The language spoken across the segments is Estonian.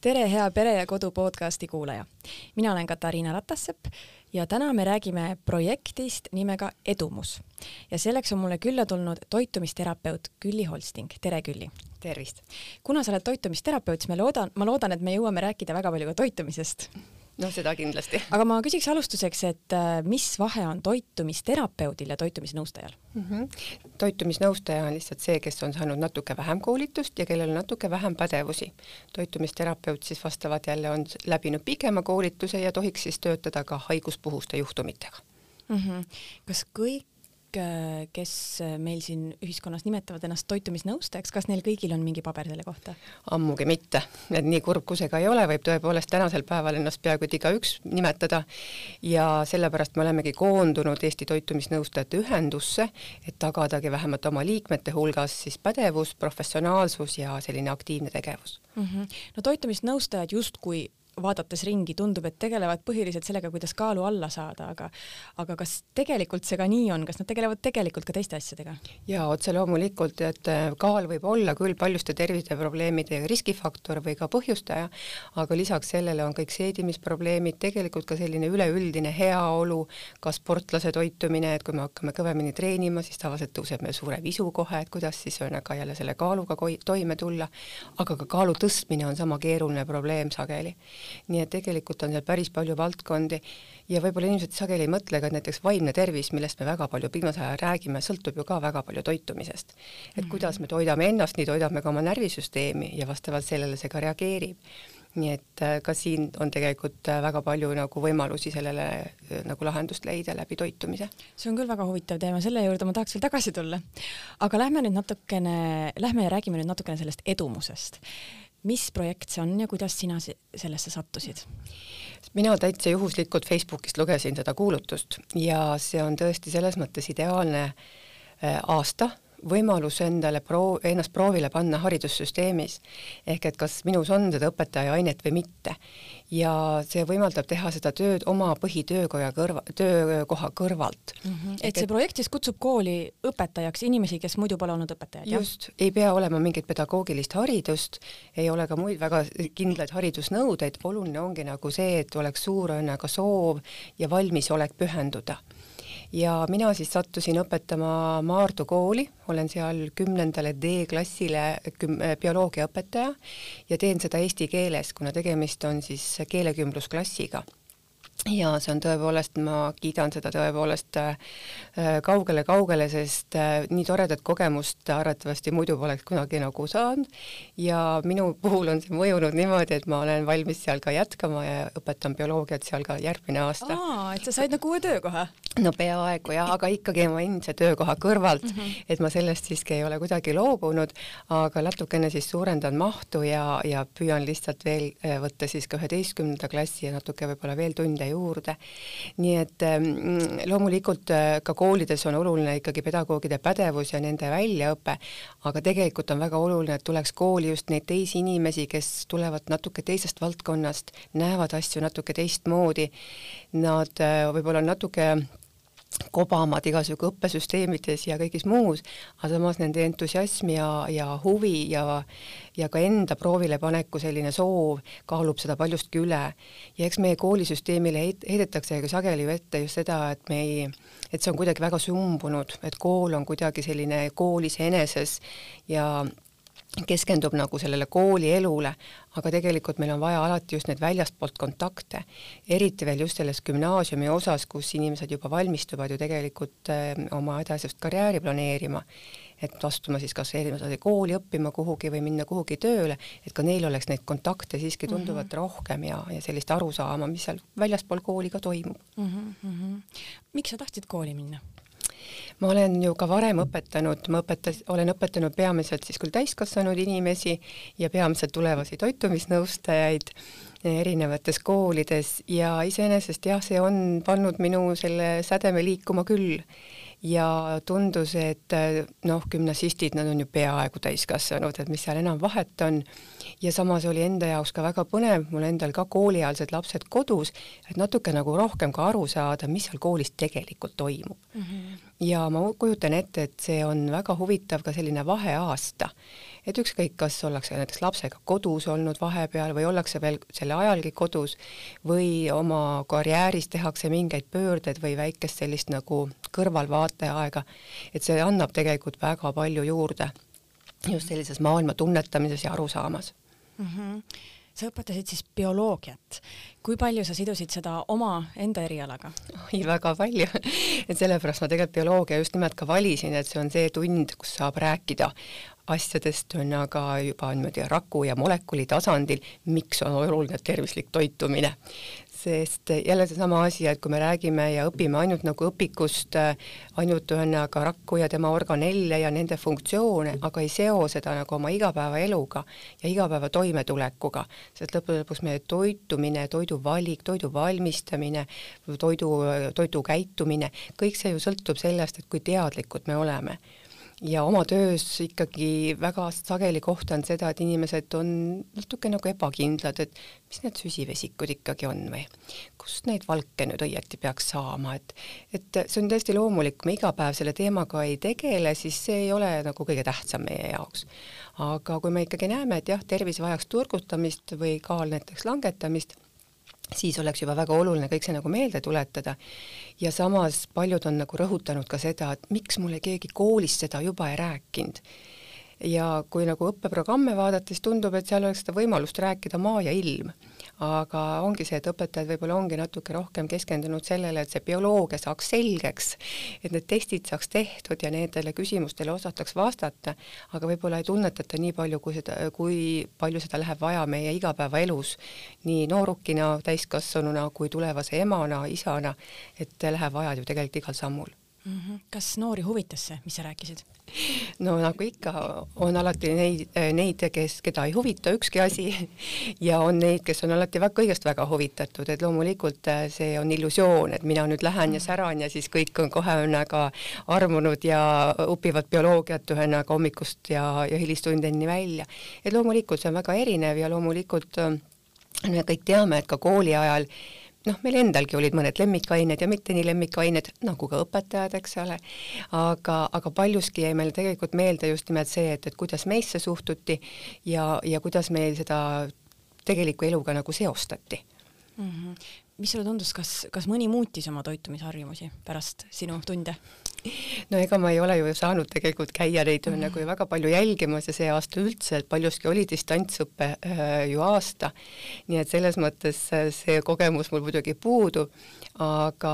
tere, hea Pere ja Kodu podcasti kuulaja. mina olen Katariina Ratassepp ja täna me räägime projektist nimega Edumus. ja selleks on mulle külla tulnud toitumisterapeut Külli Holsting. tere, Külli! tervist! kuna sa oled toitumisterapeut, siis ma loodan, ma loodan, et me jõuame rääkida väga palju ka toitumisest no seda kindlasti. aga ma küsiks alustuseks, et äh, mis vahe on toitumisterapeudil ja toitumisnõustajal mm? -hmm. toitumisnõustaja on lihtsalt see, kes on saanud natuke vähem koolitust ja kellel on natuke vähem pädevusi. toitumisterapeut siis vastavalt jälle on läbinud pikema koolituse ja tohiks siis töötada ka haiguspuhuste juhtumitega mm. -hmm. kas kõik kes äh, meil siin ühiskonnas nimetavad ennast toitumisnõustajaks, kas neil kõigil on mingi paber selle kohta? ammugi mitte, et nii kurb kui see ka ei ole, võib tõepoolest tänasel päeval ennast peaaegu et igaüks nimetada ja sellepärast me olemegi koondunud Eesti Toitumisnõustajate Ühendusse, et tagadagi vähemalt oma liikmete hulgas siis pädevus, professionaalsus ja selline aktiivne tegevus mm. -hmm. no toitumisnõustajad justkui vaadates ringi tundub, et tegelevad põhiliselt sellega, kuidas kaalu alla saada, aga aga kas tegelikult see ka nii on, kas nad tegelevad tegelikult ka teiste asjadega? jaa, otse loomulikult, et äh, kaal võib olla küll paljuste terviseprobleemide riskifaktor või ka põhjustaja, aga lisaks sellele on kõik seedimisprobleemid, tegelikult ka selline üleüldine heaolu, ka sportlase toitumine, et kui me hakkame kõvemini treenima, siis tavaliselt tõuseb meil suurem isu kohe, et kuidas siis ühesõnaga jälle selle kaaluga toime tulla, aga ka kaalu tõstmine on sama keeruline probleem sageli nii et tegelikult on seal päris palju valdkondi ja võib-olla inimesed sageli ei mõtle ka, et näiteks vaimne tervis, millest me väga palju viimasel ajal räägime, sõltub ju ka väga palju toitumisest. et mm kuidas me toidame ennast, nii toidame ka oma närvisüsteemi ja vastavalt sellele see ka reageerib nii et äh, ka siin on tegelikult äh, väga palju nagu võimalusi sellele äh, nagu lahendust leida läbi toitumise. see on küll väga huvitav teema, selle juurde ma tahaks veel tagasi tulla. aga lähme nüüd natukene, lähme ja räägime nüüd natukene sellest edumusest mis projekt see on ja kuidas sina sellesse sattusid? mina täitsa juhuslikult Facebookist lugesin seda kuulutust ja see on tõesti selles mõttes ideaalne äh, aasta võimalus endale proo-, ennast proovile panna haridussüsteemis. ehk et kas minus on seda õpetaja ainet või mitte. ja see võimaldab teha seda tööd oma põhitöökoja kõrva, töökoha kõrvalt mm. -hmm. et see projekt siis kutsub kooli õpetajaks inimesi, kes muidu pole olnud õpetajad, jah? just, ei pea olema mingit pedagoogilist haridust, ei ole ka muid väga kindlaid haridusnõudeid, oluline ongi nagu see, et oleks suur õnnaga soov ja valmisolek pühenduda ja mina siis sattusin õpetama Maardu kooli, olen seal kümnendale D-klassile küm-, bioloogiaõpetaja ja teen seda eesti keeles, kuna tegemist on siis keelekümblusklassiga ja see on tõepoolest, ma kiidan seda tõepoolest kaugele-kaugele, äh, sest äh, nii toredat kogemust arvatavasti muidu poleks kunagi nagu saanud ja minu puhul on see mõjunud niimoodi, et ma olen valmis seal ka jätkama ja õpetan bioloogiat seal ka järgmine aasta. aa, et sa said nagu uue töökoha? No peaaegu jah, aga ikkagi ma endise töökoha kõrvalt mm, -hmm. et ma sellest siiski ei ole kuidagi loobunud, aga natukene siis suurendan mahtu ja, ja püüan lihtsalt veel äh, võtta siis ka üheteistkümnenda klassi ja natuke võib-olla veel tunde juurde. nii et ähm, loomulikult äh, ka koolides on oluline ikkagi pedagoogide pädevus ja nende väljaõpe, aga tegelikult on väga oluline, et tuleks kooli just neid teisi inimesi, kes tulevad natuke teisest valdkonnast, näevad asju natuke teistmoodi, nad äh, võib-olla natuke kobamad igasugu õppesüsteemides ja kõigis muus, aga samas nende entusiasm ja, ja huvi ja ja ka enda proovilepaneku selline soov kaalub seda paljustki üle. ja eks meie koolisüsteemile heidetakse ju sageli ju ette just seda, et me ei, et see on kuidagi väga sumbunud, et kool on kuidagi selline kool iseeneses ja keskendub nagu sellele koolielule, aga tegelikult meil on vaja alati just neid väljastpoolt kontakte, eriti veel just selles gümnaasiumi osas, kus inimesed juba valmistuvad ju tegelikult äh, oma edasist karjääri planeerima, et astuma siis kas erinevasse kooli õppima kuhugi või minna kuhugi tööle, et ka neil oleks neid kontakte siiski tunduvalt mm -hmm. rohkem ja, ja sellist arusaama, mis seal väljaspool kooli ka toimub mm. -hmm. miks sa tahtsid kooli minna? Ma olen ju ka varem õpetanud, ma õpetas, olen õpetanud peamiselt siis küll täiskasvanud inimesi ja peamiselt tulevasi toitumisnõustajaid erinevates koolides ja iseenesest jah, see on pannud minu selle sädeme liikuma küll ja tundus, et noh, gümnasistid, nad on ju peaaegu täiskasvanud, et mis seal enam vahet on. Ja samas oli enda jaoks ka väga põnev, mul endal ka kooliealised lapsed kodus, et natuke nagu rohkem ka aru saada, mis seal koolis tegelikult toimub mm. -hmm. ja ma kujutan ette, et see on väga huvitav ka selline vaheaasta et ükskõik, kas ollakse näiteks lapsega kodus olnud vahepeal või ollakse veel selle ajalgi kodus või oma karjääris tehakse mingeid pöördeid või väikest sellist nagu kõrvalvaateaega, et see annab tegelikult väga palju juurde just sellises maailma tunnetamises ja arusaamas mm. -hmm sa õpetasid siis bioloogiat. kui palju sa sidusid seda oma enda erialaga? oi, väga palju et sellepärast ma tegelikult bioloogia just nimelt ka valisin, et see on see tund, kus saab rääkida asjadest on aga juba niimoodi raku ja molekuli tasandil, miks on oluline tervislik toitumine. Sest jälle seesama asi, et kui me räägime ja õpime ainult nagu õpikust, ainult ühesõnaga rakku ja tema organelle ja nende funktsioone, aga ei seo seda nagu oma igapäevaeluga ja igapäeva toimetulekuga, sest lõppude lõpuks meie toitumine, toidu valik, toidu valmistamine, toidu, toidu käitumine, kõik see ju sõltub sellest, et kui teadlikud me oleme ja oma töös ikkagi väga sageli kohtan seda, et inimesed on natuke nagu ebakindlad, et mis need süsivesikud ikkagi on või kust neid valke nüüd õieti peaks saama, et et see on täiesti loomulik, me iga päev selle teemaga ei tegele, siis see ei ole nagu kõige tähtsam meie jaoks. aga kui me ikkagi näeme, et jah, tervis vajaks turgutamist või kaal näiteks langetamist, siis oleks juba väga oluline kõik see nagu meelde tuletada. ja samas paljud on nagu rõhutanud ka seda, et miks mulle keegi koolis seda juba ei rääkinud. Ja kui nagu õppeprogramme vaadata, siis tundub, et seal oleks seda võimalust rääkida maa ja ilm. Aga ongi see, et õpetajad võib-olla ongi natuke rohkem keskendunud sellele, et see bioloogia saaks selgeks, et need testid saaks tehtud ja nendele küsimustele osataks vastata, aga võib-olla ei tunnetata nii palju, kui seda, kui palju seda läheb vaja meie igapäevaelus, nii noorukina, täiskasvanuna kui tulevase emana, isana, et läheb vaja ju tegelikult igal sammul mm. -hmm. kas noori huvitas see, mis sa rääkisid? no nagu ikka, on alati neid, neid, kes, keda ei huvita ükski asi ja on neid, kes on alati väga, kõigest väga huvitatud, et loomulikult äh, see on illusioon, et mina nüüd lähen ja säran ja siis kõik on kohe ühesõnaga armunud ja õpivad bioloogiat ühesõnaga hommikust ja, ja hilistundeni välja. et loomulikult see on väga erinev ja loomulikult äh, me kõik teame, et ka kooli ajal noh, meil endalgi olid mõned lemmikained ja mitte nii lemmikained, nagu ka õpetajad, eks ole, aga, aga paljuski jäi meile tegelikult meelde just nimelt see, et, et kuidas meisse suhtuti ja, ja kuidas meil seda tegeliku eluga nagu seostati mm. -hmm. mis sulle tundus, kas, kas mõni muutis oma toitumisharjumusi pärast sinu tunde? No ega ma ei ole ju saanud tegelikult käia neid mm. nagu väga palju jälgimas ja see aasta üldse, et paljuski oli distantsõpe äh, ju aasta. nii et selles mõttes äh, see kogemus mul muidugi puudub, aga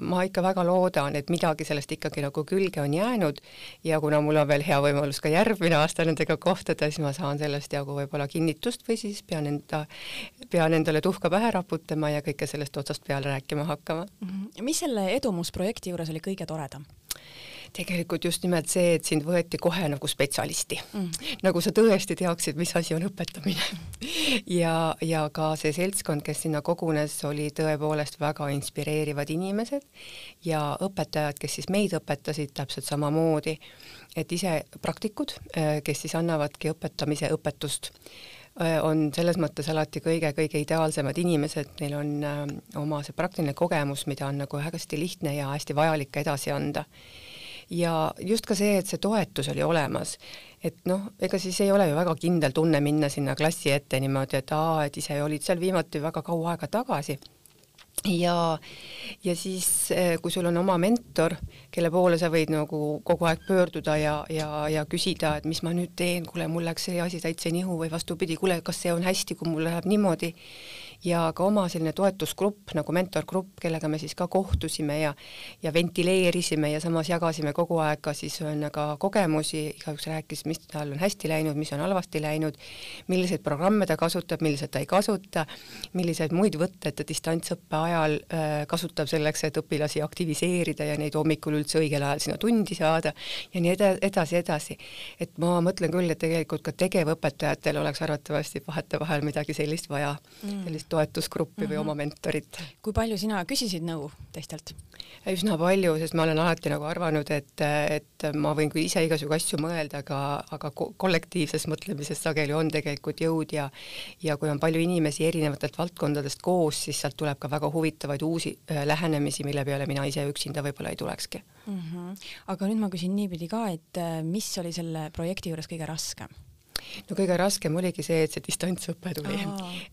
ma ikka väga loodan, et midagi sellest ikkagi nagu külge on jäänud ja kuna mul on veel hea võimalus ka järgmine aasta nendega kohtuda, siis ma saan sellest jagu võib-olla kinnitust või siis pean enda, pean endale tuhka pähe raputama ja kõike sellest otsast peale rääkima hakkama mm. -hmm. mis selle edumusprojekti juures oli kõige toredam? Tegelikult just nimelt see, et sind võeti kohe nagu spetsialisti. Mm.. nagu sa tõesti teaksid, mis asi on õpetamine. Ja, ja ka see seltskond, kes sinna kogunes, oli tõepoolest väga inspireerivad inimesed ja õpetajad, kes siis meid õpetasid täpselt samamoodi, et ise praktikud, eh, kes siis annavadki õpetamise õpetust on selles mõttes alati kõige-kõige ideaalsemad inimesed, neil on äh, oma see praktiline kogemus, mida on nagu hästi lihtne ja hästi vajalik edasi anda. Ja just ka see, et see toetus oli olemas, et noh, ega siis ei ole ju väga kindel tunne minna sinna klassi ette niimoodi, et aa, et ise olid seal viimati väga kaua aega tagasi ja, ja siis, eh, kui sul on oma mentor, kelle poole sa võid nagu kogu aeg pöörduda ja, ja, ja küsida, et mis ma nüüd teen, kuule, mul läks see asi täitsa nihu või vastupidi, kuule, kas see on hästi, kui mul läheb niimoodi ja ka oma selline toetusgrupp nagu mentorgrupp, kellega me siis ka kohtusime ja ja ventileerisime ja samas jagasime kogu aeg ka siis ühesõnaga kogemusi, igaüks rääkis, mis tal on hästi läinud, mis on halvasti läinud, milliseid programme ta kasutab, milliseid ta ei kasuta, milliseid muid võtteid ta distantsõppe ajal äh, kasutab selleks, et õpilasi aktiviseerida ja neid hommikul üldse õigel ajal sinna tundi saada ja nii eda-, edasi, edasi. et ma mõtlen küll, et tegelikult ka tegevõpetajatel oleks arvatavasti vahetevahel midagi sellist vaja mm., sellist toetusgruppi või oma mentorit. kui palju sina küsisid nõu teistelt? üsna palju, sest ma olen alati nagu arvanud, et, et ma võin küll ise igasugu asju mõelda, aga, aga kollektiivses mõtlemises sageli on tegelikult jõud ja ja kui on palju inimesi erinevatelt valdkondadest koos, siis sealt tuleb ka väga huvitavaid uusi äh, lähenemisi, mille peale mina ise üksinda võib-olla ei tulekski mm. -hmm. aga nüüd ma küsin niipidi ka, et äh, mis oli selle projekti juures kõige raskem? No kõige raskem oligi see, et see distantsõpe tuli.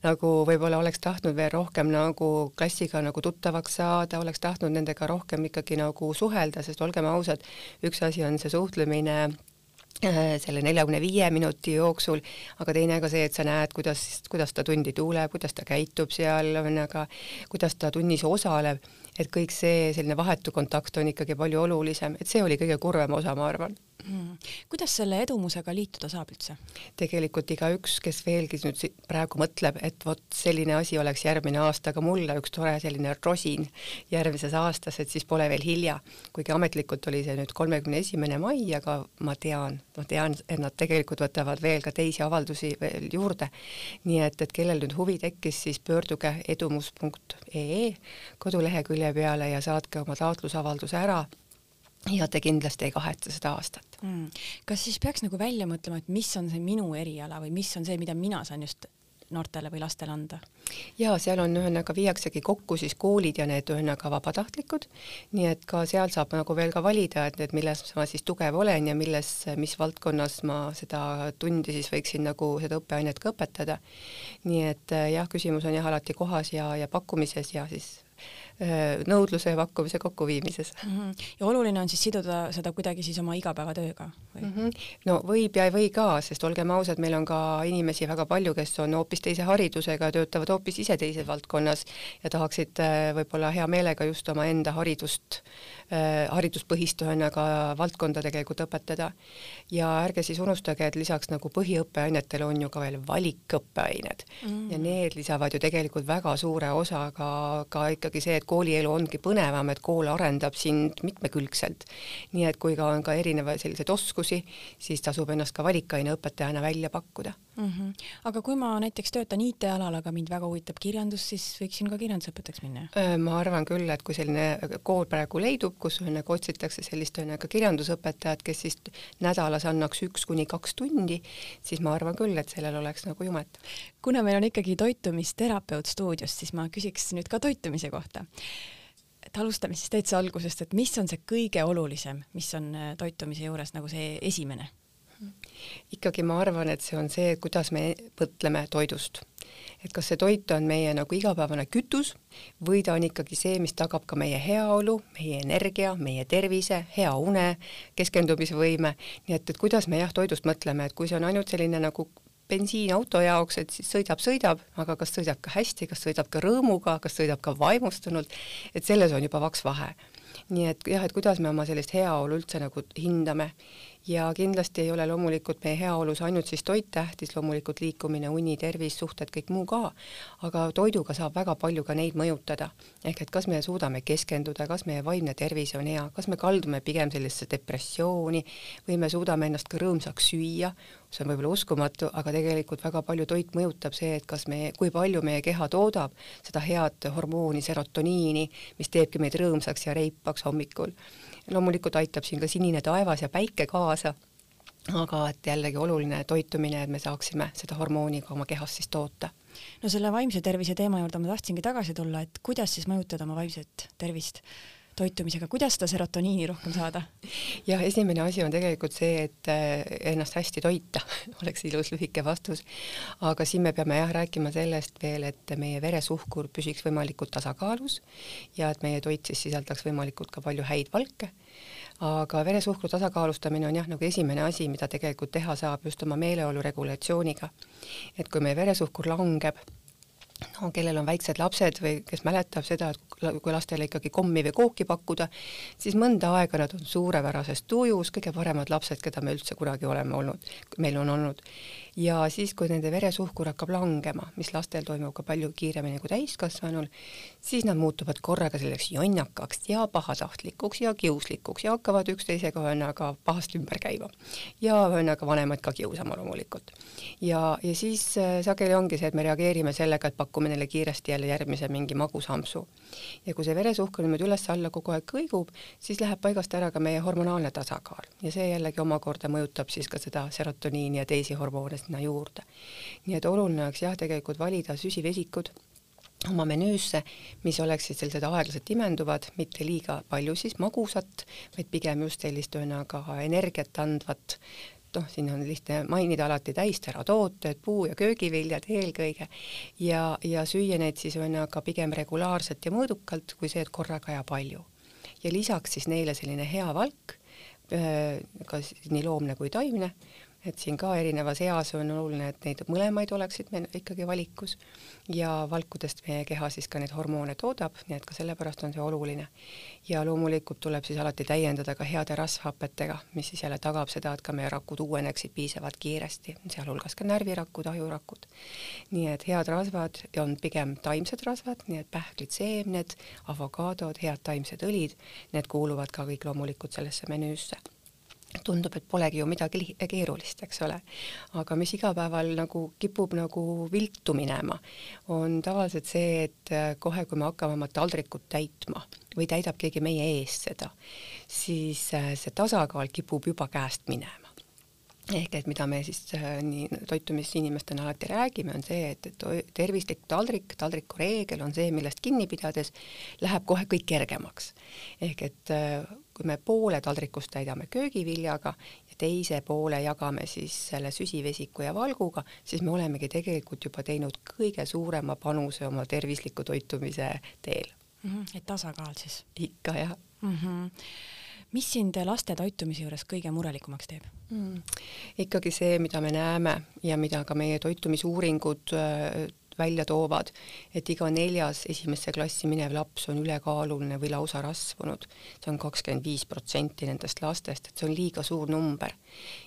nagu võib-olla oleks tahtnud veel rohkem nagu klassiga nagu tuttavaks saada, oleks tahtnud nendega rohkem ikkagi nagu suhelda, sest olgem ausad, üks asi on see suhtlemine äh, selle neljakümne viie minuti jooksul, aga teine ka see, et sa näed, kuidas, kuidas ta tundi tuuleb, kuidas ta käitub seal, on aga kuidas ta tunnis osaleb, et kõik see selline vahetu kontakt on ikkagi palju olulisem, et see oli kõige kurvem osa, ma arvan mm.. kuidas selle edumusega liituda saab üldse? tegelikult igaüks, kes veelgi nüüd praegu mõtleb, et vot selline asi oleks järgmine aasta ka mulle üks tore selline rosin järgmises aastas, et siis pole veel hilja. kuigi ametlikult oli see nüüd kolmekümne esimene mai, aga ma tean, ma tean, et nad tegelikult võtavad veel ka teisi avaldusi veel juurde. nii et, et kellel nüüd huvi tekkis, siis pöörduge edumus.ee kodulehekülje peale ja saatke oma taotlusavalduse ära ja te kindlasti ei kahetse seda aastat mm.. kas siis peaks nagu välja mõtlema, et mis on see minu eriala või mis on see, mida mina saan just noortele või lastele anda? ja seal on ühesõnaga viiaksegi kokku siis koolid ja need ühesõnaga vabatahtlikud, nii et ka seal saab nagu veel ka valida, et, et milles ma siis tugev olen ja milles, mis valdkonnas ma seda tundi siis võiksin nagu seda õppeainet ka õpetada. nii et jah, küsimus on jah alati kohas ja, ja pakkumises ja siis nõudluse ja pakkumise kokkuviimises mm. -hmm. ja oluline on siis siduda seda kuidagi siis oma igapäevatööga või mm? -hmm. no võib ja ei või ka, sest olgem ausad, meil on ka inimesi väga palju, kes on hoopis teise haridusega, töötavad hoopis ise teises valdkonnas ja tahaksid äh, võib-olla hea meelega just omaenda haridust äh,, hariduspõhist ühesõnaga valdkonda tegelikult õpetada. ja ärge siis unustage, et lisaks nagu põhiõppeainetele on ju ka veel valikõppeained mm ja need lisavad ju tegelikult väga suure osa ka, ka ikkagi see, et koolielu ongi põnevam, et kool arendab sind mitmekülgselt. nii et kui ka on ka erinevaid selliseid oskusi, siis tasub ennast ka valikaineõpetajana välja pakkuda mm. -hmm. aga kui ma näiteks töötan IT-alal, aga mind väga huvitab kirjandus, siis võiksin ka kirjandusõpetajaks minna? ma arvan küll, et kui selline kool praegu leidub, kus ühesõnaga otsitakse sellist ühesõnaga kirjandusõpetajat, kes siis nädalas annaks üks kuni kaks tundi, siis ma arvan küll, et sellel oleks nagu jumet. kuna meil on ikkagi toitumisterapeut stuudios, siis ma küsiks nüüd ka toitumise kohta et alustame siis täitsa algusest, et mis on see kõige olulisem, mis on äh, toitumise juures nagu see esimene? Ikkagi ma arvan, et see on see, kuidas me mõtleme toidust. et kas see toit on meie nagu igapäevane kütus või ta on ikkagi see, mis tagab ka meie heaolu, meie energia, meie tervise, hea une, keskendumisvõime, nii et, et kuidas me jah, toidust mõtleme, et kui see on ainult selline nagu bensiin auto jaoks, et siis sõidab, sõidab, aga kas sõidab ka hästi, kas sõidab ka rõõmuga, kas sõidab ka vaimustunult, et selles on juba vaks vahe. nii et jah, et kuidas me oma sellist heaolu üldse nagu hindame ja kindlasti ei ole loomulikult meie heaolus ainult siis toit tähtis, loomulikult liikumine, uni, tervis, suhted, kõik muu ka, aga toiduga saab väga palju ka neid mõjutada. ehk et kas me suudame keskenduda, kas meie vaimne tervis on hea, kas me kaldume pigem sellisesse depressiooni või me suudame ennast ka rõõmsaks süüa, see on võib-olla uskumatu, aga tegelikult väga palju toit mõjutab see, et kas me, kui palju meie keha toodab seda head hormooni serotoniini, mis teebki meid rõõmsaks ja reipaks hommikul loomulikult aitab siin ka sinine taevas ja päike kaasa, aga et jällegi oluline toitumine, et me saaksime seda hormooni ka oma kehas siis toota. no selle vaimse tervise teema juurde ma tahtsingi tagasi tulla, et kuidas siis mõjutada oma vaimset tervist toitumisega, kuidas seda serotoniini rohkem saada? jah, esimene asi on tegelikult see, et eh, ennast hästi toita oleks ilus lühike vastus. aga siin me peame jah rääkima sellest veel, et meie veresuhkur püsiks võimalikult tasakaalus ja et meie toit siis sisaldaks võimalikult ka palju häid valke aga veresuhkru tasakaalustamine on jah, nagu esimene asi, mida tegelikult teha saab just oma meeleolu regulatsiooniga. et kui meie veresuhkur langeb, no kellel on väiksed lapsed või kes mäletab seda, et kui lastele ikkagi kommi või kooki pakkuda, siis mõnda aega nad on suurepärases tujus, kõige paremad lapsed, keda me üldse kunagi oleme olnud, meil on olnud. Ja siis, kui nende veresuhkur hakkab langema, mis lastel toimub ka palju kiiremini kui täiskasvanul, siis nad muutuvad korraga selleks jonnakaks ja pahatahtlikuks ja kiuslikuks ja hakkavad üksteisega ühesõnaga pahasti ümber käima. ja ühesõnaga vanemad ka kiusama loomulikult. ja, ja siis äh, sageli ongi see, et me reageerime sellega, et pakume neile kiiresti jälle järgmise mingi magusampsu. ja kui see veresuhkur niimoodi üles-alla kogu aeg kõigub, siis läheb paigast ära ka meie hormonaalne tasakaal ja see jällegi omakorda mõjutab siis ka seda serotoniini ja teisi hormoone sinna juurde. nii et oluline oleks jah, tegelikult valida süsivesikud oma menüüsse, mis oleksid sellised aeglaselt imenduvad, mitte liiga palju siis magusat, vaid pigem just sellist ühesõnaga energiat andvat noh, siin on lihtne mainida alati täisteratooted, puu- ja köögiviljad eelkõige ja, ja süüa neid siis on aga pigem regulaarselt ja mõõdukalt, kui see, et korraga ja palju. ja lisaks siis neile selline hea valk, kas nii loomne kui taimne, et siin ka erinevas eas on oluline, et neid mõlemaid oleksid meil ikkagi valikus ja valkudest meie keha siis ka neid hormoone toodab, nii et ka sellepärast on see oluline. ja loomulikult tuleb siis alati täiendada ka heade rasvhapetega, mis siis jälle tagab seda, et ka meie rakud uueneksid piisavalt kiiresti, sealhulgas ka närvirakud, ajurakud. nii et head rasvad on pigem taimsed rasvad, nii et pähklid, seemned, avokaadod, head taimsed õlid, need kuuluvad ka kõik loomulikult sellesse menüüsse tundub, et polegi ju midagi keerulist, eks ole. aga mis igapäeval nagu kipub nagu viltu minema, on tavaliselt see, et äh, kohe, kui me hakkame oma taldrikut täitma või täidab keegi meie eest seda, siis äh, see tasakaal kipub juba käest minema ehk et mida me siis äh, nii toitumisinimestena alati räägime, on see, et, et tervislik taldrik, taldriku reegel on see, millest kinni pidades läheb kohe kõik kergemaks. ehk et kui me poole taldrikust täidame köögiviljaga ja teise poole jagame siis selle süsivesiku ja valguga, siis me olemegi tegelikult juba teinud kõige suurema panuse oma tervisliku toitumise teel mm. -hmm, et tasakaal siis? ikka jah mm. -hmm mis sind laste toitumise juures kõige murelikumaks teeb mm.? ikkagi see, mida me näeme ja mida ka meie toitumisuuringud äh, välja toovad, et iga neljas esimesse klassi minev laps on ülekaaluline või lausa rasvunud. see on kakskümmend viis protsenti nendest lastest, et see on liiga suur number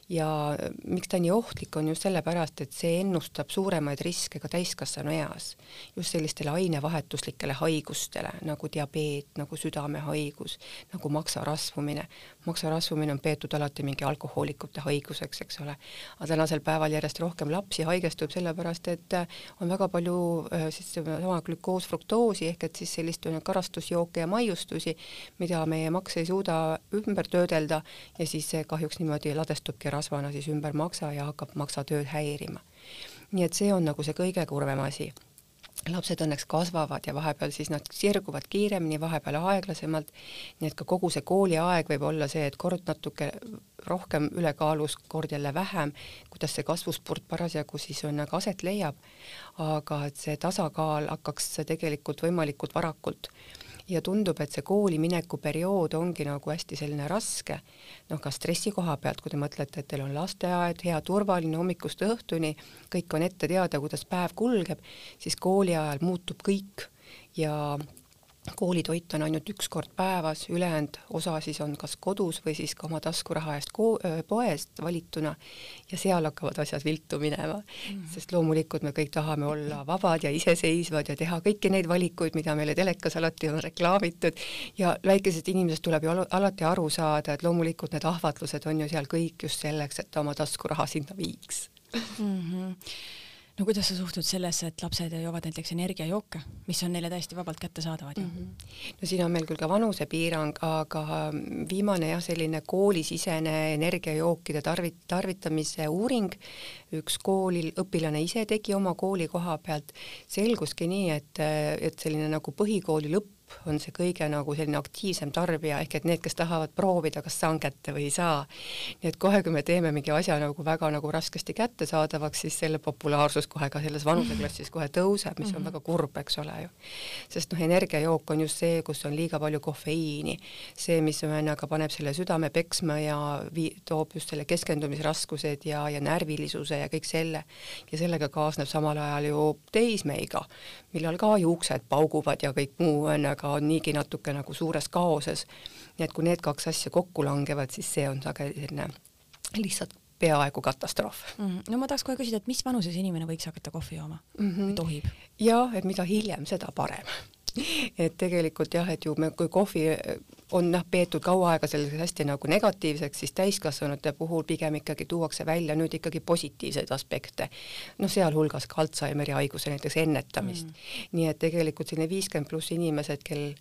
ja miks ta nii ohtlik on, just sellepärast, et see ennustab suuremaid riske ka täiskasvanu eas. just sellistele ainevahetuslikele haigustele nagu diabeet, nagu südamehaigus, nagu maksarasvumine. maksarasvumine on peetud alati mingi alkohoolikute haiguseks, eks ole. aga tänasel päeval järjest rohkem lapsi haigestub sellepärast, et on väga palju äh, siis sama glükoosfruktoosi ehk et siis sellist karastusjooke ja maiustusi, mida meie maks ei suuda ümber töödelda ja siis see kahjuks niimoodi ladestubki rasvana siis ümber maksa ja hakkab maksatööd häirima. nii et see on nagu see kõige kurvem asi. Lapsed õnneks kasvavad ja vahepeal siis nad sirguvad kiiremini, vahepeal aeglasemalt, nii et ka kogu see kooliaeg võib olla see, et kord natuke rohkem ülekaalus, kord jälle vähem, kuidas see kasvuspurt parasjagu siis on, aga aset leiab, aga et see tasakaal hakkaks tegelikult võimalikult varakult ja tundub, et see kooli mineku periood ongi nagu hästi selline raske, noh, ka stressi koha pealt, kui te mõtlete, et teil on lasteaed, hea turvaline hommikust õhtuni, kõik on ette teada, kuidas päev kulgeb, siis kooli ajal muutub kõik ja koolitoit on ainult üks kord päevas, ülejäänud osa siis on kas kodus või siis ka oma taskuraha eest poest valituna ja seal hakkavad asjad viltu minema mm. -hmm. sest loomulikult me kõik tahame olla vabad ja iseseisvad ja teha kõiki neid valikuid, mida meile telekas alati on reklaamitud ja väikesest inimesest tuleb ju alati aru saada, et loomulikult need ahvatlused on ju seal kõik just selleks, et ta oma taskuraha sinna viiks mm. -hmm no kuidas sa suhtud sellesse, et lapsed joovad näiteks energiajooke, mis on neile täiesti vabalt kättesaadavad ju mm? -hmm. no siin on meil küll ka vanusepiirang, aga viimane jah, selline koolisisene energiajookide tarvit-, tarvitamise uuring, üks koolil õpilane ise tegi oma kooli koha pealt, selguski nii, et, et selline nagu põhikooli lõpp on see kõige nagu selline aktiivsem tarbija, ehk et need, kes tahavad proovida, kas saan kätte või ei saa. nii et kohe, kui me teeme mingi asja nagu väga nagu raskesti kättesaadavaks, siis selle populaarsus kohe ka selles vanuseklassis kohe tõuseb, mis on mhm. väga kurb, eks ole ju. sest noh, energiajook on just see, kus on liiga palju kofeiini, see, mis ühesõnaga paneb selle südame peksma ja vii-, toob just selle keskendumisraskused ja, ja närvilisuse ja kõik selle. ja sellega kaasneb samal ajal ju teismeiga, millal ka juuksed pauguvad ja kõik muu on aga on niigi natuke nagu suures kaoses. nii et kui need kaks asja kokku langevad, siis see on sageli selline lihtsalt peaaegu katastroof mm. -hmm. no ma tahaks kohe küsida, et mis vanuses inimene võiks hakata kohvi jooma mm -hmm. või tohib? jah, et mida hiljem, seda parem et tegelikult jah, et ju me, kui kohvi on noh, peetud kaua aega selliseks hästi nagu negatiivseks, siis täiskasvanute puhul pigem ikkagi tuuakse välja nüüd ikkagi positiivseid aspekte. noh, sealhulgas ka Alžeimeri haiguse näiteks ennetamist. Mm.. nii et tegelikult selline viiskümmend pluss inimesed, kel,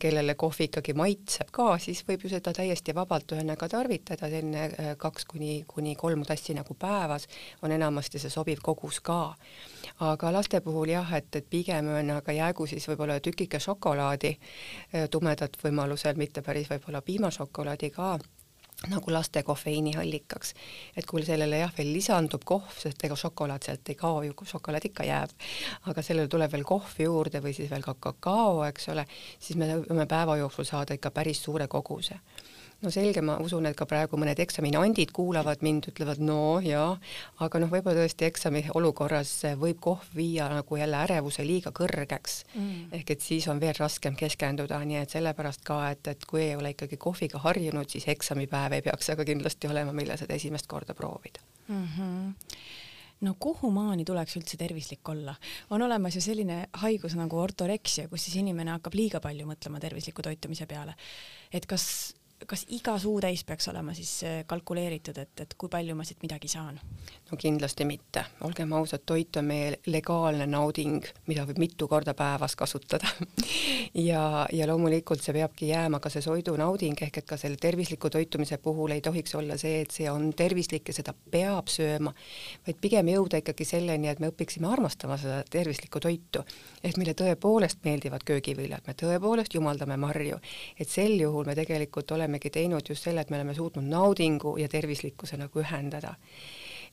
kellele kohvi ikkagi maitseb ka, siis võib ju seda täiesti vabalt ühesõnaga tarvitada, selline äh, kaks kuni, kuni kolm tassi nagu päevas on enamasti see sobiv kogus ka aga laste puhul jah, et, et pigem on aga jäägu siis võib-olla tükike šokolaadi, eh, tumedat võimalusel, mitte päris võib-olla piimašokolaadi ka nagu laste kofeiiniallikaks. et kui sellele jah, veel lisandub kohv, sest ega šokolaad sealt ei kao ju, šokolaad ikka jääb, aga sellele tuleb veel kohv juurde või siis veel ka kakao, eks ole, siis me võime päeva jooksul saada ikka päris suure koguse no selge, ma usun, et ka praegu mõned eksaminandid kuulavad mind, ütlevad no jaa, aga noh, võib-olla tõesti eksami olukorras võib kohv viia nagu jälle ärevuse liiga kõrgeks mm.. ehk et siis on veel raskem keskenduda, nii et sellepärast ka, et, et kui ei ole ikkagi kohviga harjunud, siis eksamipäev ei peaks aga kindlasti olema, millal seda esimest korda proovida mm. -hmm no kuhumaani tuleks üldse tervislik olla? on olemas ju selline haigus nagu ortoreksia, kus siis inimene hakkab liiga palju mõtlema tervisliku toitumise peale. et kas kas iga suutäis peaks olema siis äh, kalkuleeritud, et, et kui palju ma siit midagi saan? no kindlasti mitte, olgem ausad, toit on meie legaalne nauding, mida võib mitu korda päevas kasutada. Ja, ja loomulikult see peabki jääma ka see soidunauding, ehk et ka selle tervisliku toitumise puhul ei tohiks olla see, et see on tervislik ja seda peab sööma, vaid pigem jõuda ikkagi selleni, et me õpiksime armastama seda tervislikku toitu, ehk meile tõepoolest meeldivad köögiviljad, me tõepoolest jumaldame marju, et sel juhul me tegelikult oleme olemegi teinud just selle, et me oleme suutnud naudingu ja tervislikkuse nagu ühendada.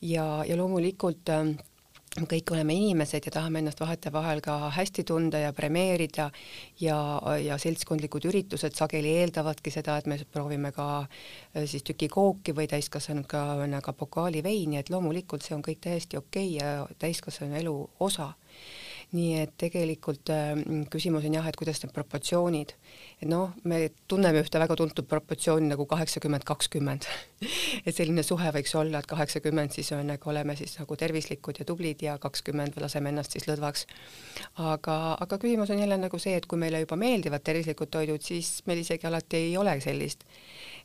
ja, ja loomulikult äh, kõik oleme inimesed ja tahame ennast vahetevahel ka hästi tunda ja premeerida ja, ja seltskondlikud üritused sageli eeldavadki seda, et me proovime ka äh, siis tüki kooki või täiskasvanud ka nagu pokaali veini, et loomulikult see on kõik täiesti okei okay ja täiskasvanu elu osa nii et tegelikult äh, küsimus on jah, et kuidas need proportsioonid, et noh, me tunneme ühte väga tuntud proportsiooni nagu kaheksakümmend, kakskümmend. et selline suhe võiks olla, et kaheksakümmend siis on nagu oleme siis nagu tervislikud ja tublid ja kakskümmend laseme ennast siis lõdvaks. aga, aga küsimus on jälle nagu see, et kui meile juba meeldivad tervislikud toidud, siis meil isegi alati ei ole sellist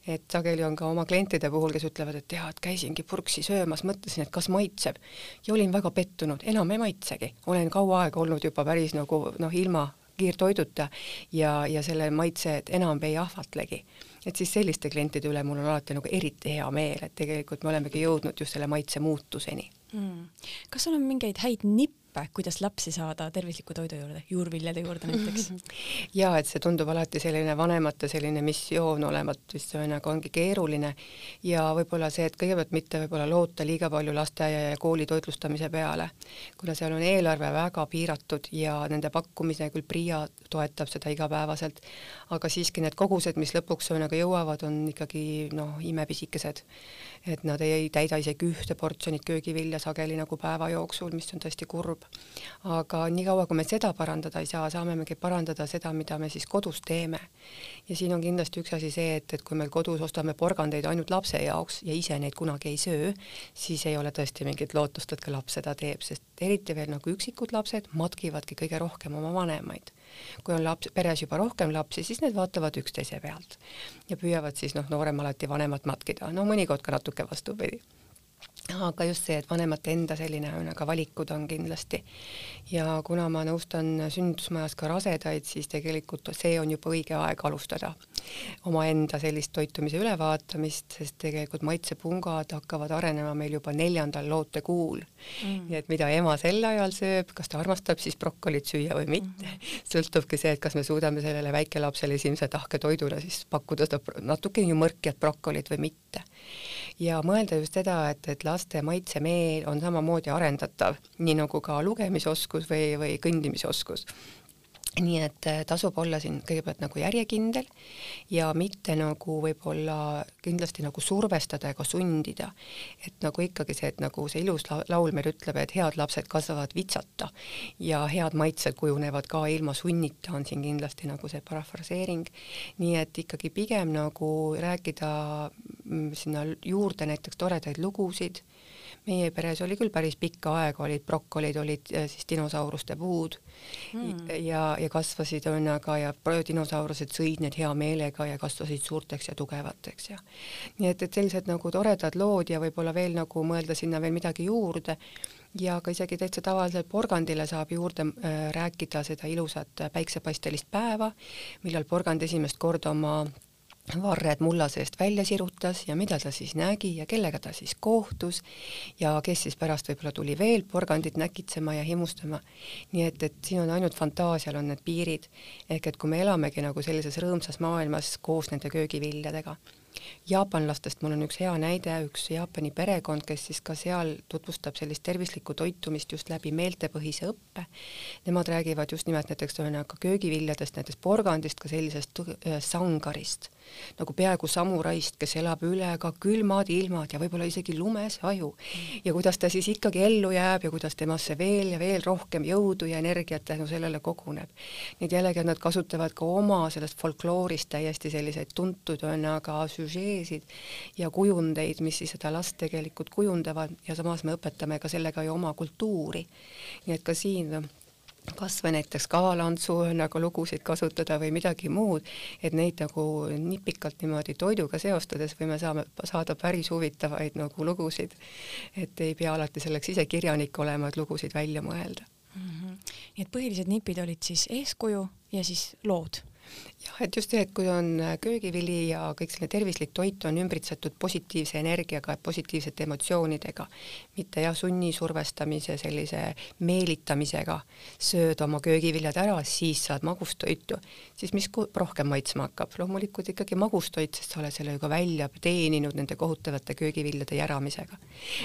et sageli on ka oma klientide puhul, kes ütlevad, et tead, käisingi purksi söömas, mõtlesin, et kas maitseb. Ja olin väga pettunud, enam ei maitsegi, olen kaua aega olnud juba päris nagu noh, ilma kiirtoiduta ja, ja selle maitse enam ei ahvatlegi. et siis selliste klientide üle mul on alati nagu eriti hea meel, et tegelikult me olemegi jõudnud just selle maitse muutuseni. Mm.. kas sul on mingeid häid nippe, nippe, kuidas lapsi saada tervisliku toidu juurde, juurviljade juurde näiteks? ja et see tundub alati selline vanemate selline missioon olevat, vist see nagu ongi keeruline ja võib-olla see, et kõigepealt mitte võib-olla loota liiga palju lasteaia ja kooli toitlustamise peale, kuna seal on eelarve väga piiratud ja nende pakkumise küll PRIA toetab seda igapäevaselt, aga siiski need kogused, mis lõpuks nagu jõuavad, on ikkagi noh, imepisikesed et nad ei täida isegi ühte portsjonit köögivilja sageli nagu päeva jooksul, mis on tõesti kurb. Aga niikaua, kui me seda parandada ei saa, saamegi parandada seda, mida me siis kodus teeme. ja siin on kindlasti üks asi see, et, et kui meil kodus ostame porgandeid ainult lapse jaoks ja ise neid kunagi ei söö, siis ei ole tõesti mingit lootust, et ka laps seda teeb, sest eriti veel nagu üksikud lapsed matkivadki kõige rohkem oma vanemaid. Kui on laps, peres juba rohkem lapsi, siis need vaatavad üksteise pealt ja püüavad siis noh, noorem alati vanemat matkida, no mõnikord ka natuke vastupidi aga just see, et vanemate enda selline nagu valikud on kindlasti. ja kuna ma nõustan sünnitusmajas ka rasedaid, siis tegelikult see on juba õige aeg alustada omaenda sellist toitumise ülevaatamist, sest tegelikult maitsepungad hakkavad arenema meil juba neljandal lootekuul mm.. nii et mida ema sel ajal sööb, kas ta armastab siis brokolit süüa või mitte mm., sõltubki see, et kas me suudame sellele väikelapsele esimese tahketoiduna siis pakkuda seda natuke ju mõrkjat brokolit või mitte ja mõelda just seda, et, et laste maitsemeel on samamoodi arendatav, nii nagu ka lugemisoskus või, või kõndimisoskus nii et äh, tasub olla siin kõigepealt nagu järjekindel ja mitte nagu võib-olla kindlasti nagu survestada ega sundida. et nagu ikkagi see, et nagu see ilus laul meil ütleb, et head lapsed kasvavad vitsata ja head maitsed kujunevad ka ilma sunnita, on siin kindlasti nagu see parafraseering. nii et ikkagi pigem nagu rääkida mm, sinna juurde näiteks toredaid lugusid meie peres oli küll päris pikka aega, olid brokolid, olid äh, siis dinosauruste puud mm. ja, ja kasvasid õnnaga ja dinosaurused sõid need hea meelega ja kasvasid suurteks ja tugevateks ja nii et, et sellised nagu toredad lood ja võib-olla veel nagu mõelda sinna veel midagi juurde ja ka isegi täitsa tavalisele porgandile saab juurde äh, rääkida seda ilusat päiksepaistelist päeva, millal porgand esimest korda oma varred mulla seest välja sirutas ja mida ta siis nägi ja kellega ta siis kohtus ja kes siis pärast võib-olla tuli veel porgandit näkitsema ja himustama. nii et, et siin on ainult fantaasial on need piirid, ehk et kui me elamegi nagu sellises rõõmsas maailmas koos nende köögiviljadega jaapanlastest mul on üks hea näide, üks Jaapani perekond, kes siis ka seal tutvustab sellist tervislikku toitumist just läbi meeltepõhise õppe. Nemad räägivad just nimelt näiteks ühesõnaga köögiviljadest, näiteks porgandist, ka sellisest äh, sangarist, nagu peaaegu samuraist, kes elab üle ka külmad ilmad ja võib-olla isegi lumes aju. ja kuidas ta siis ikkagi ellu jääb ja kuidas temasse veel ja veel rohkem jõudu ja energiat tänu sellele koguneb. nii et jällegi nad kasutavad ka oma sellest folkloorist täiesti selliseid tuntud ühesõnaga süžeesid ja kujundeid, mis siis seda last tegelikult kujundavad ja samas me õpetame ka sellega ju oma kultuuri. nii et ka siin kas või näiteks kavalantsu nagu lugusid kasutada või midagi muud, et neid nagu nipikalt niimoodi toiduga seostades võime saame saada päris huvitavaid nagu lugusid. et ei pea alati selleks ise kirjanik olema, et lugusid välja mõelda mm. -hmm. nii et põhilised nipid olid siis eeskuju ja siis lood jah, et just see, et kui on äh, köögivili ja kõik selline tervislik toit on ümbritsetud positiivse energiaga, positiivsete emotsioonidega, mitte jah, sunni survestamise, sellise meelitamisega, sööd oma köögiviljad ära, siis saad magustoitu, siis mis rohkem maitsma hakkab, loomulikult ikkagi magustoit, sest sa oled selle ju ka välja teeninud nende kohutavate köögiviljade järamisega.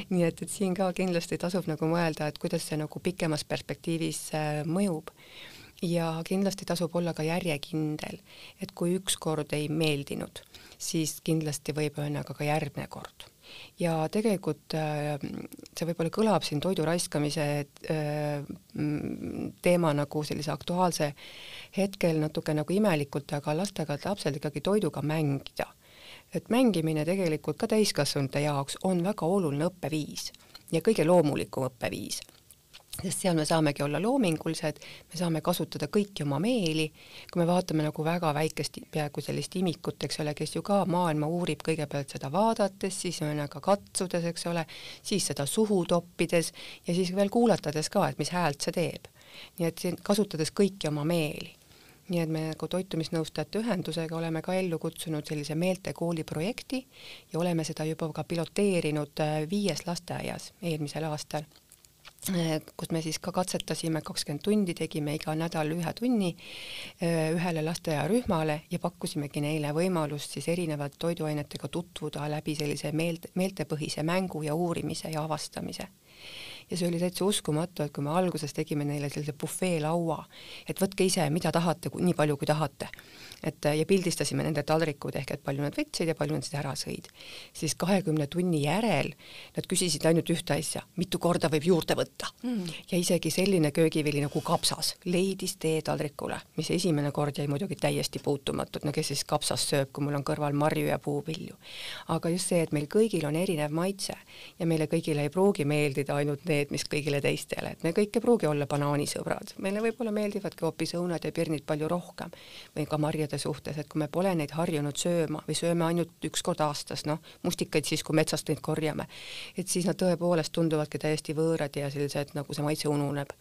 nii et, et siin ka kindlasti tasub nagu mõelda, et kuidas see nagu pikemas perspektiivis äh, mõjub ja kindlasti tasub olla ka järjekindel, et kui üks kord ei meeldinud, siis kindlasti võib ühesõnaga ka järgmine kord ja tegelikult äh, see võib-olla kõlab siin toidu raiskamise äh, teema nagu sellise aktuaalse hetkel natuke nagu imelikult, aga lastega, lapsel ikkagi toiduga mängida. et mängimine tegelikult ka täiskasvanute jaoks on väga oluline õppeviis ja kõige loomulikum õppeviis sest seal me saamegi olla loomingulised, me saame kasutada kõiki oma meeli, kui me vaatame nagu väga väikest, peaaegu sellist imikut, eks ole, kes ju ka maailma uurib kõigepealt seda vaadates, siis ühesõnaga katsudes, eks ole, siis seda suhu toppides ja siis veel kuulatades ka, et mis häält see teeb. nii et siin kasutades kõiki oma meeli. Nii et me nagu toitumisnõustajate ühendusega oleme ka ellu kutsunud sellise meeltekooli projekti ja oleme seda juba ka piloteerinud äh, viies lasteaias eelmisel aastal kus me siis ka katsetasime, kakskümmend tundi tegime iga nädal ühe tunni äh, ühele lasteaiarühmale ja pakkusimegi neile võimalust siis erinevate toiduainetega tutvuda läbi sellise meelt, meeltepõhise mängu ja uurimise ja avastamise ja see oli täitsa uskumatu, et kui me alguses tegime neile sellise bufeelaua, et võtke ise, mida tahate, nii palju kui tahate et ja pildistasime nende taldrikud ehk et palju nad võtsid ja palju nad siis ära sõid. siis kahekümne tunni järel nad küsisid ainult ühte asja, mitu korda võib juurde võtta mm. ja isegi selline köögivili nagu kapsas leidis tee taldrikule, mis esimene kord jäi muidugi täiesti puutumatult, no kes siis kapsast sööb, kui mul on kõrval marju ja puuvilju. aga just see, et meil kõigil on erinev maitse ja meile kõigile ei pruugi meeldida ainult need, mis kõigile teistele, et me kõik ei pruugi olla banaanisõbrad, meile võib-olla meeldivadki hoopis õunad ja pirnid palju rohkem või ka marjade suhtes, et kui me pole neid harjunud sööma või sööme ainult üks kord aastas, noh, mustikaid siis, kui metsast neid korjame, et siis nad tõepoolest tunduvadki täiesti võõrad ja sellised, nagu see maitse ununeb.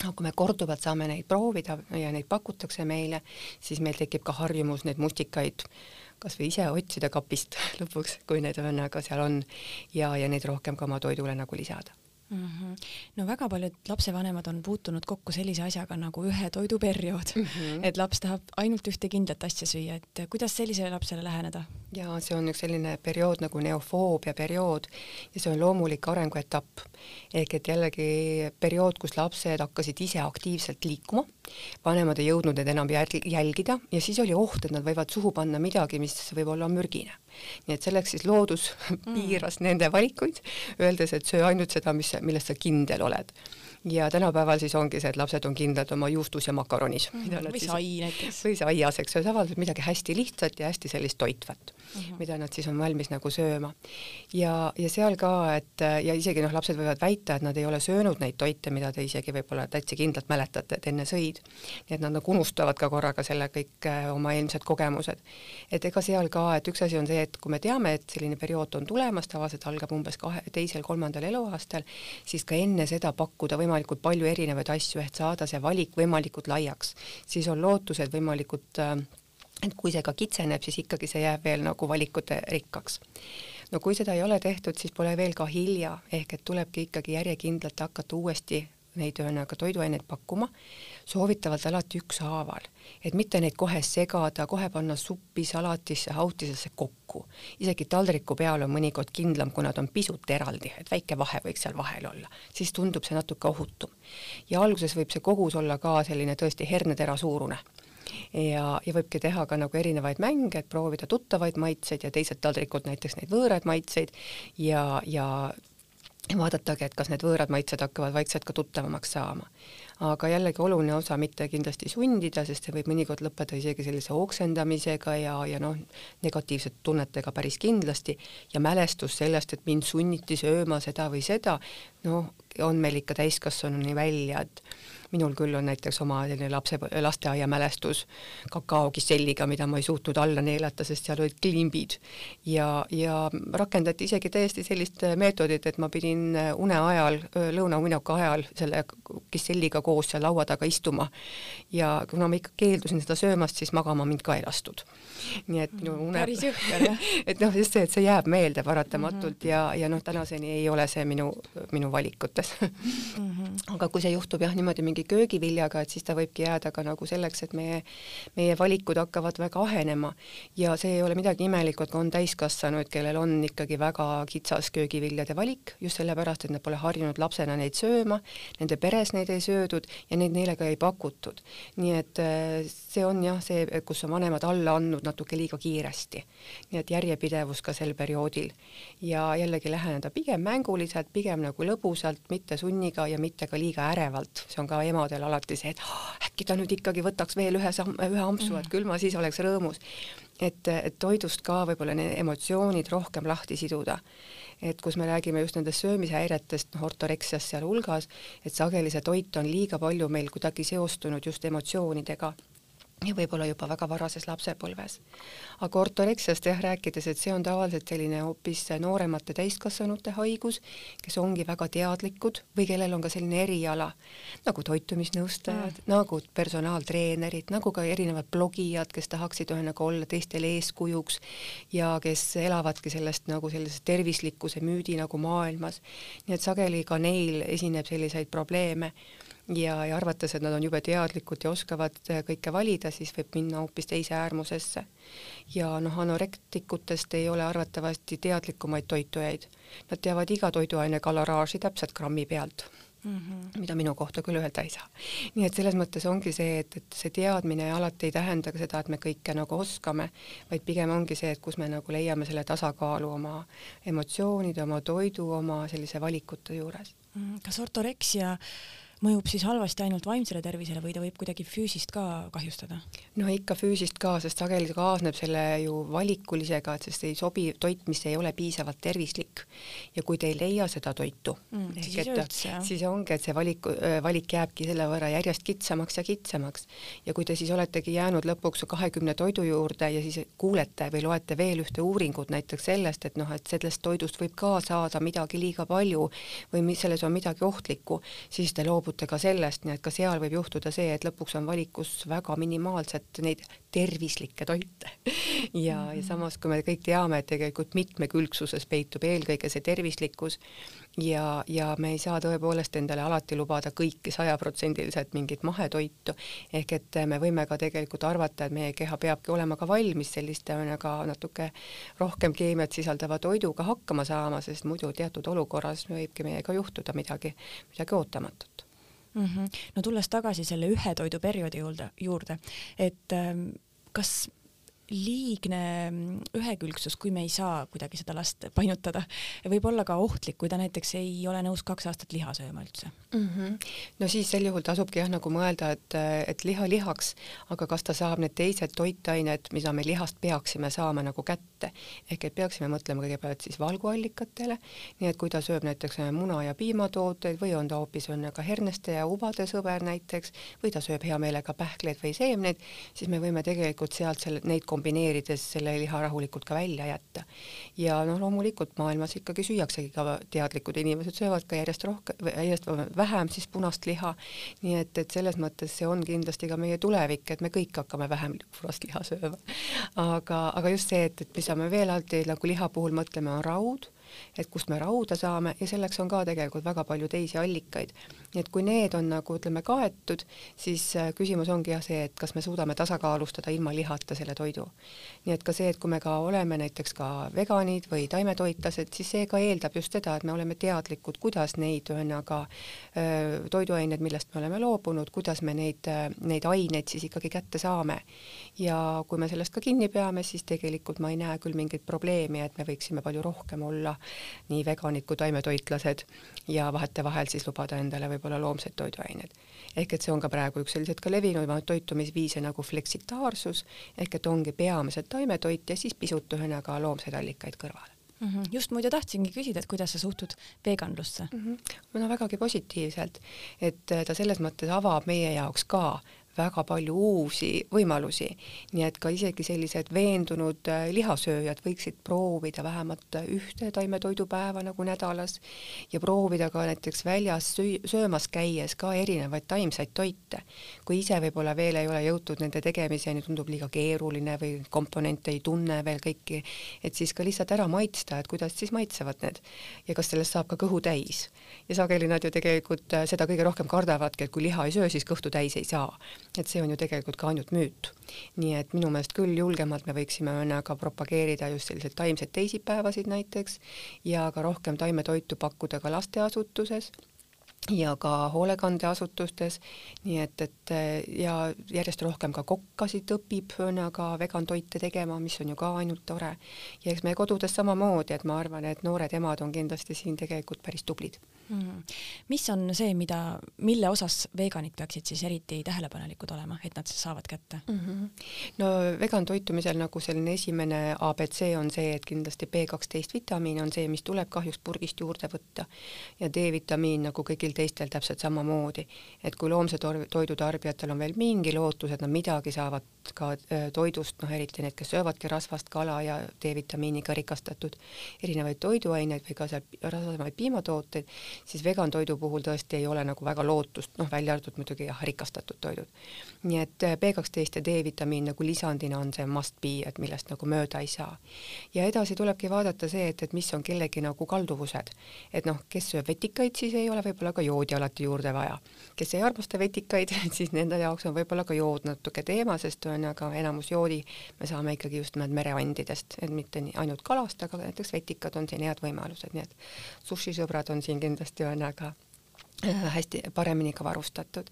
Aga kui me korduvalt saame neid proovida ja neid pakutakse meile, siis meil tekib ka harjumus neid mustikaid kas või ise otsida kapist lõpuks, kui need ühesõnaga seal on ja, ja neid rohkem ka oma toidule nagu lisada mm. -hmm. no väga paljud lapsevanemad on puutunud kokku sellise asjaga nagu ühe toiduperiood mm, -hmm. et laps tahab ainult ühte kindlat asja süüa, et kuidas sellisele lapsele läheneda? ja see on üks selline periood nagu neofoobia periood ja see on loomulik arenguetapp ehk et jällegi periood, kus lapsed hakkasid ise aktiivselt liikuma vanemad ei jõudnud neid enam jälgida ja siis oli oht, et nad võivad suhu panna midagi, mis võib olla mürgine. nii et selleks siis loodus mm. piiras nende valikuid, öeldes, et söö ainult seda, mis, milles sa kindel oled ja tänapäeval siis ongi see, et lapsed on kindlad oma juustus ja makaronis mm. -hmm. või sai näiteks. või saias, eks ju, tavaliselt midagi hästi lihtsat ja hästi sellist toitvat mm, -hmm. mida nad siis on valmis nagu sööma. ja, ja seal ka, et ja isegi noh, lapsed võivad väita, et nad ei ole söönud neid toite, mida te isegi võib-olla täitsa kindlalt mäletate, et enne sõid. nii et nad nagu unustavad ka korraga selle kõik äh, oma eelmised kogemused. et ega seal ka, et üks asi on see, et kui me teame, et selline periood on tulemas, tavaliselt algab umbes kahe, teisel-kolmandal eluaastal, siis ka enne seda pakkuda võimalikult võimalikult palju erinevaid asju, et saada see valik võimalikult laiaks, siis on lootused võimalikult äh, et kui see ka kitseneb, siis ikkagi see jääb veel nagu valikute rikkaks. no kui seda ei ole tehtud, siis pole veel ka hilja, ehk et tulebki ikkagi järjekindlalt hakata uuesti neid ühesõnaga toiduaineid pakkuma, soovitavalt alati ükshaaval, et mitte neid kohe segada, kohe panna suppi, salatisse, hautisesse kokku. Isegi taldriku peal on mõnikord kindlam, kui nad on pisut eraldi, et väike vahe võiks seal vahel olla, siis tundub see natuke ohutum. ja alguses võib see kogus olla ka selline tõesti hernetera suurune. Ja, ja võibki teha ka nagu erinevaid mänge, et proovida tuttavaid maitseid ja teiselt taldrikult näiteks neid võõraid maitseid. Ja, ja vaadatagi, et kas need võõrad maitsed hakkavad vaikselt ka tuttavamaks saama. aga jällegi oluline osa mitte kindlasti sundida, sest see võib mõnikord lõppeda isegi sellise oksendamisega ja, ja noh, negatiivsete tunnetega päris kindlasti ja mälestus sellest, et mind sunniti sööma seda või seda, noh, on meil ikka täiskasvanuni välja, et minul küll on näiteks oma selline lapse, lasteaiamälestus kakaokiselliga, mida ma ei suutnud alla neelata, sest seal olid klimbid. ja, ja rakendati isegi täiesti sellist meetodit, et ma pidin une ajal, lõunauinuka ajal selle kiselliga koos seal laua taga istuma. ja kuna ma ikka keeldusin seda söömast, siis magama mind ka ei lastud. nii et minu une päris jõhker, jah. et noh, just see, et see jääb meelde paratamatult mm -hmm. ja, ja noh, tänaseni ei ole see minu, minu valikutes mm. -hmm. aga kui see juhtub jah, niimoodi mingi mingi köögiviljaga, et siis ta võibki jääda ka nagu selleks, et meie, meie valikud hakkavad väga ahenema ja see ei ole midagi imelikku, et on täiskasvanuid, kellel on ikkagi väga kitsas köögiviljade valik, just sellepärast, et nad pole harjunud lapsena neid sööma, nende peres neid ei söödud ja neid neile ka ei pakutud. nii et äh, see on jah, see, kus on vanemad alla andnud natuke liiga kiiresti. nii et järjepidevus ka sel perioodil ja jällegi läheneda pigem mänguliselt, pigem nagu lõbusalt, mitte sunniga ja mitte ka liiga ärevalt, see on ka emadel alati see, et oh, äkki ta nüüd ikkagi võtaks veel ühe samm, ühe ampsu, et küll ma siis oleks rõõmus. et, et toidust ka võib-olla need emotsioonid rohkem lahti siduda. et kus me räägime just nendest söömishäiretest, noh, ortoreksiast sealhulgas, et sageli see toit on liiga palju meil kuidagi seostunud just emotsioonidega ja võib-olla juba väga varases lapsepõlves. aga ortoreksiast jah, rääkides, et see on tavaliselt selline hoopis nooremate täiskasvanute haigus, kes ongi väga teadlikud või kellel on ka selline eriala, nagu toitumisnõustajad mm., nagu personaaltreenerid, nagu ka erinevad blogijad, kes tahaksid ühesõnaga olla teistele eeskujuks ja kes elavadki sellest nagu sellise tervislikkuse müüdi nagu maailmas. nii et sageli ka neil esineb selliseid probleeme ja, ja arvates, et nad on jube teadlikud ja oskavad äh, kõike valida, siis võib minna hoopis teise äärmusesse. ja noh, anorektikutest ei ole arvatavasti teadlikumaid toitujaid. Nad teavad iga toiduaine kaloraaži täpselt grammi pealt mm, -hmm. mida minu kohta küll öelda ei saa. nii et selles mõttes ongi see, et, et see teadmine alati ei tähenda ka seda, et me kõike nagu oskame, vaid pigem ongi see, et kus me nagu leiame selle tasakaalu oma emotsioonide, oma toidu, oma sellise valikute juures. Mhm. kas ortoreksia mõjub siis halvasti ainult vaimsele tervisele või ta võib kuidagi füüsist ka kahjustada? no ikka füüsist ka, sest sageli kaasneb selle ju valikulisega, et sest ei sobi toit, mis ei ole piisavalt tervislik. ja kui te ei leia seda toitu mm,, siis et üldse, siis ongi, et see valik, valik jääbki selle võrra järjest kitsamaks ja kitsamaks. ja kui te siis oletegi jäänud lõpuks kahekümne toidu juurde ja siis kuulete või loete veel ühte uuringut näiteks sellest, et noh, et sellest toidust võib ka saada midagi liiga palju või mis selles on midagi ohtlikku, siis te loobute loobute ka sellest, nii et ka seal võib juhtuda see, et lõpuks on valikus väga minimaalselt neid tervislikke toite. ja mm, -hmm. ja samas, kui me kõik teame, et tegelikult mitmekülgsuses peitub eelkõige see tervislikkus ja, ja me ei saa tõepoolest endale alati lubada kõiki sajaprotsendiliselt mingit mahetoitu, ehk et me võime ka tegelikult arvata, et meie keha peabki olema ka valmis selliste nagu natuke rohkem keemiat sisaldava toiduga hakkama saama, sest muidu teatud olukorras võibki meiega juhtuda midagi, midagi ootamatut mm. -hmm. no tulles tagasi selle ühe toiduperioodi juurde, juurde, et ähm, kas liigne ühekülgsus, kui me ei saa kuidagi seda last painutada, võib olla ka ohtlik, kui ta näiteks ei ole nõus kaks aastat liha sööma üldse mm. -hmm. no siis sel juhul tasubki jah, nagu mõelda, et, et liha lihaks, aga kas ta saab need teised toitained, mida me lihast peaksime saama nagu kätte, ehk et peaksime mõtlema kõigepealt siis valguallikatele, nii et kui ta sööb näiteks muna ja piimatooteid või on ta hoopis on ka herneste ja ubade sõber näiteks või ta sööb hea meelega pähkleid või seemneid, siis me võime tegelikult sealt selle, neid kombineerides selle liha rahulikult ka välja jätta. ja noh, loomulikult maailmas ikkagi süüaksegi ka teadlikud inimesed söövad ka järjest rohkem, järjest vähem siis punast liha. nii et, et selles mõttes see on kindlasti ka meie tulevik, et me kõik hakkame vähem punast liha sööma. aga, aga just see, et, et mis me veel alati nagu liha puhul mõtleme, on raud et kust me rauda saame ja selleks on ka tegelikult väga palju teisi allikaid. nii et kui need on nagu ütleme kaetud, siis äh, küsimus ongi jah see, et kas me suudame tasakaalustada ilma lihata selle toidu. nii et ka see, et kui me ka oleme näiteks ka veganid või taimetoitlased, siis see ka eeldab just seda, et me oleme teadlikud, kuidas neid ühesõnaga äh, toiduained, millest me oleme loobunud, kuidas me neid, äh, neid aineid siis ikkagi kätte saame. ja kui me sellest ka kinni peame, siis tegelikult ma ei näe küll mingit probleemi, et me võiksime palju rohkem olla nii veganid kui taimetoitlased ja vahetevahel siis lubada endale võib-olla loomseid toiduaineid. ehk et see on ka praegu üks selliseid ka levinumaid toitumisviise nagu fleksitaarsus, ehk et ongi peamiselt taimetoit ja siis pisut ühesõnaga loomseid allikaid kõrvale mm. -hmm. just muidu tahtsingi küsida, et kuidas sa suhtud veganlusse mm? -hmm. no vägagi positiivselt, et ta selles mõttes avab meie jaoks ka väga palju uusi võimalusi. nii et ka isegi sellised veendunud äh, lihasööjad võiksid proovida vähemalt ühte taimetoidupäeva nagu nädalas ja proovida ka näiteks väljas söömas käies ka erinevaid taimseid toite. kui ise võib-olla veel ei ole jõutud nende tegemiseni, tundub liiga keeruline või komponente ei tunne veel kõiki, et siis ka lihtsalt ära maitsta, et kuidas siis maitsevad need ja kas sellest saab ka kõhu täis. ja sageli nad ju tegelikult äh, seda kõige rohkem kardavadki, et kui liha ei söö, siis kõhtu täis ei saa et see on ju tegelikult ka ainult müüt. nii et minu meelest küll julgemalt me võiksime ka propageerida just selliseid taimseid teisipäevasid näiteks ja ka rohkem taimetoitu pakkuda ka lasteasutuses ja ka hoolekandeasutustes, nii et, et ja järjest rohkem ka kokkasid õpib ka vegan toite tegema, mis on ju ka ainult tore. ja eks meie kodudes samamoodi, et ma arvan, et noored emad on kindlasti siin tegelikult päris tublid mm. mis on see, mida, mille osas veganid peaksid siis eriti tähelepanelikud olema, et nad saavad kätte mm? -hmm. no vegan toitumisel nagu selline esimene abc on see, et kindlasti B kaksteist vitamiin on see, mis tuleb kahjuks purgist juurde võtta ja D-vitamiin nagu kõigil kõigil teistel täpselt samamoodi. et kui loomse toidu tarbijatel on veel mingi lootus, et nad midagi saavad ka toidust, noh eriti need, kes söövadki rasvast kala ja D-vitamiiniga rikastatud erinevaid toiduaineid või ka seal rasvasemaid piimatooteid, siis vegan toidu puhul tõesti ei ole nagu väga lootust, noh välja arvatud muidugi jah, rikastatud toidud. nii et äh, B kaksteist ja D-vitamiin nagu lisandina on see must be, et millest nagu mööda ei saa. ja edasi tulebki vaadata see, et, et mis on kellegi nagu kalduvused, et noh, kes sööb vetikaid, siis ei ole võib-olla ka ka joodi alati juurde vaja. kes ei armasta vetikaid, siis nende jaoks on võib-olla ka jood natuke teema, sest on aga enamus joodi me saame ikkagi just nimelt mereandidest, et mitte nii ainult kalast, aga näiteks vetikad on siin head võimalused, nii et sushi sõbrad on siin kindlasti on aga hästi paremini ka varustatud.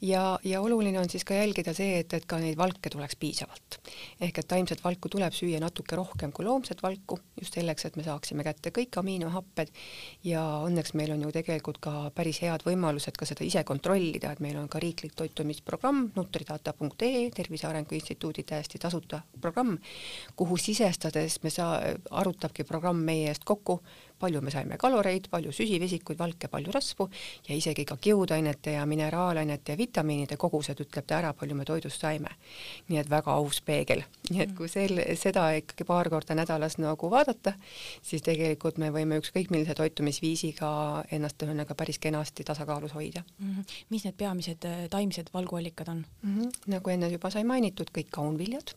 ja, ja oluline on siis ka jälgida see, et, et ka neid valke tuleks piisavalt. ehk et taimset valku tuleb süüa natuke rohkem kui loomset valku, just selleks, et me saaksime kätte kõik aminohapped ja õnneks meil on ju tegelikult ka päris head võimalused ka seda ise kontrollida, et meil on ka riiklik toitumisprogramm nutridata.ee, Tervise Arengu Instituudi täiesti tasuta programm, kuhu sisestades me saa-, arutabki programm meie eest kokku, palju me saime kaloreid, palju süsivesikuid, valke, palju rasvu ja isegi ka kiudainete ja mineraalainete ja vitamiinide kogused ütleb ta ära, palju me toidust saime. nii et väga aus peegel, nii et kui sel, seda ikkagi paar korda nädalas nagu vaadata, siis tegelikult me võime ükskõik millise toitumisviisiga ennast ühesõnaga päris kenasti tasakaalus hoida mm. -hmm. mis need peamised taimsed valguallikad on mm? -hmm. nagu enne juba sai mainitud, kõik kaunviljad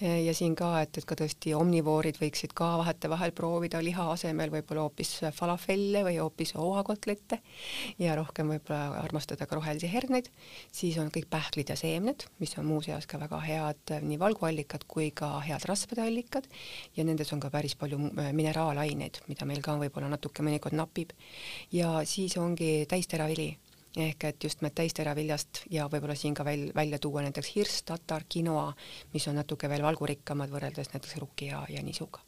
ja siin ka, et, et ka tõesti omnivoorid võiksid ka vahetevahel proovida liha asemel võib-olla hoopis falafelle või hoopis oakotlette ja rohkem võib-olla armastada ka rohelisi herneid, siis on kõik pähklid ja seemned, mis on muuseas ka väga head nii valguallikad kui ka head rasvade allikad. Ja nendes on ka päris palju äh, mineraalaineid, mida meil ka võib-olla natuke mõnikord napib. ja siis ongi täisteravili ehk et just nimelt täisteraviljast ja võib-olla siin ka veel välja tuua näiteks hirss, tatar, quinoa, mis on natuke veel valgurikkamad võrreldes näiteks ruki ja, ja nisuga.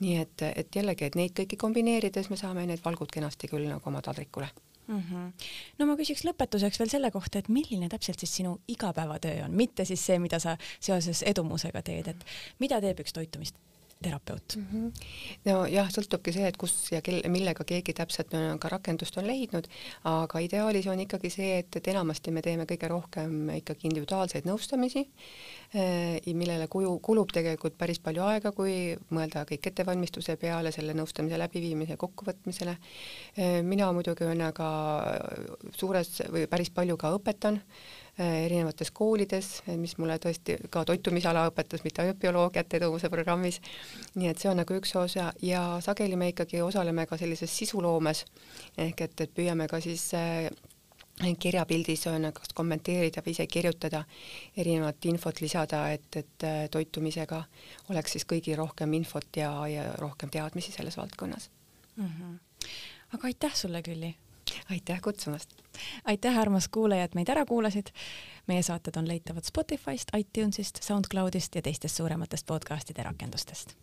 nii et, et jällegi, et neid kõiki kombineerides me saame need valgud kenasti küll nagu oma taldrikule mm. -hmm. no ma küsiks lõpetuseks veel selle kohta, et milline täpselt siis sinu igapäevatöö on, mitte siis see, mida sa seoses edumusega teed, et mida teeb üks toitumist terapeut mm? -hmm. nojah, sõltubki see, et kus ja kel-, millega keegi täpselt ka rakendust on leidnud, aga ideaalis on ikkagi see, et, et enamasti me teeme kõige rohkem ikkagi individuaalseid nõustamisi, eh, millele kuju, kulub tegelikult päris palju aega, kui mõelda kõik ettevalmistuse peale, selle nõustamise läbiviimise kokkuvõtmisele. Eh, mina muidugi on aga suures või päris palju ka õpetan erinevates koolides, mis mulle tõesti ka toitumisala õpetas, mitte ainult bioloogiat edumuse programmis. nii et see on nagu üks osa ja sageli me ikkagi osaleme ka sellises sisuloomes ehk et, et püüame ka siis äh, kirjapildis on kas kommenteerida või ise kirjutada erinevat infot lisada, et, et äh, toitumisega oleks siis kõigil rohkem infot ja, ja rohkem teadmisi selles valdkonnas mm. -hmm. aga aitäh sulle, Külli! Aitäh kutsumast! aitäh, armas kuulaja, et meid ära kuulasid. meie saated on leitavad Spotify'st, iTunes'ist, SoundCloud'ist ja teistest suurematest podcast'ide rakendustest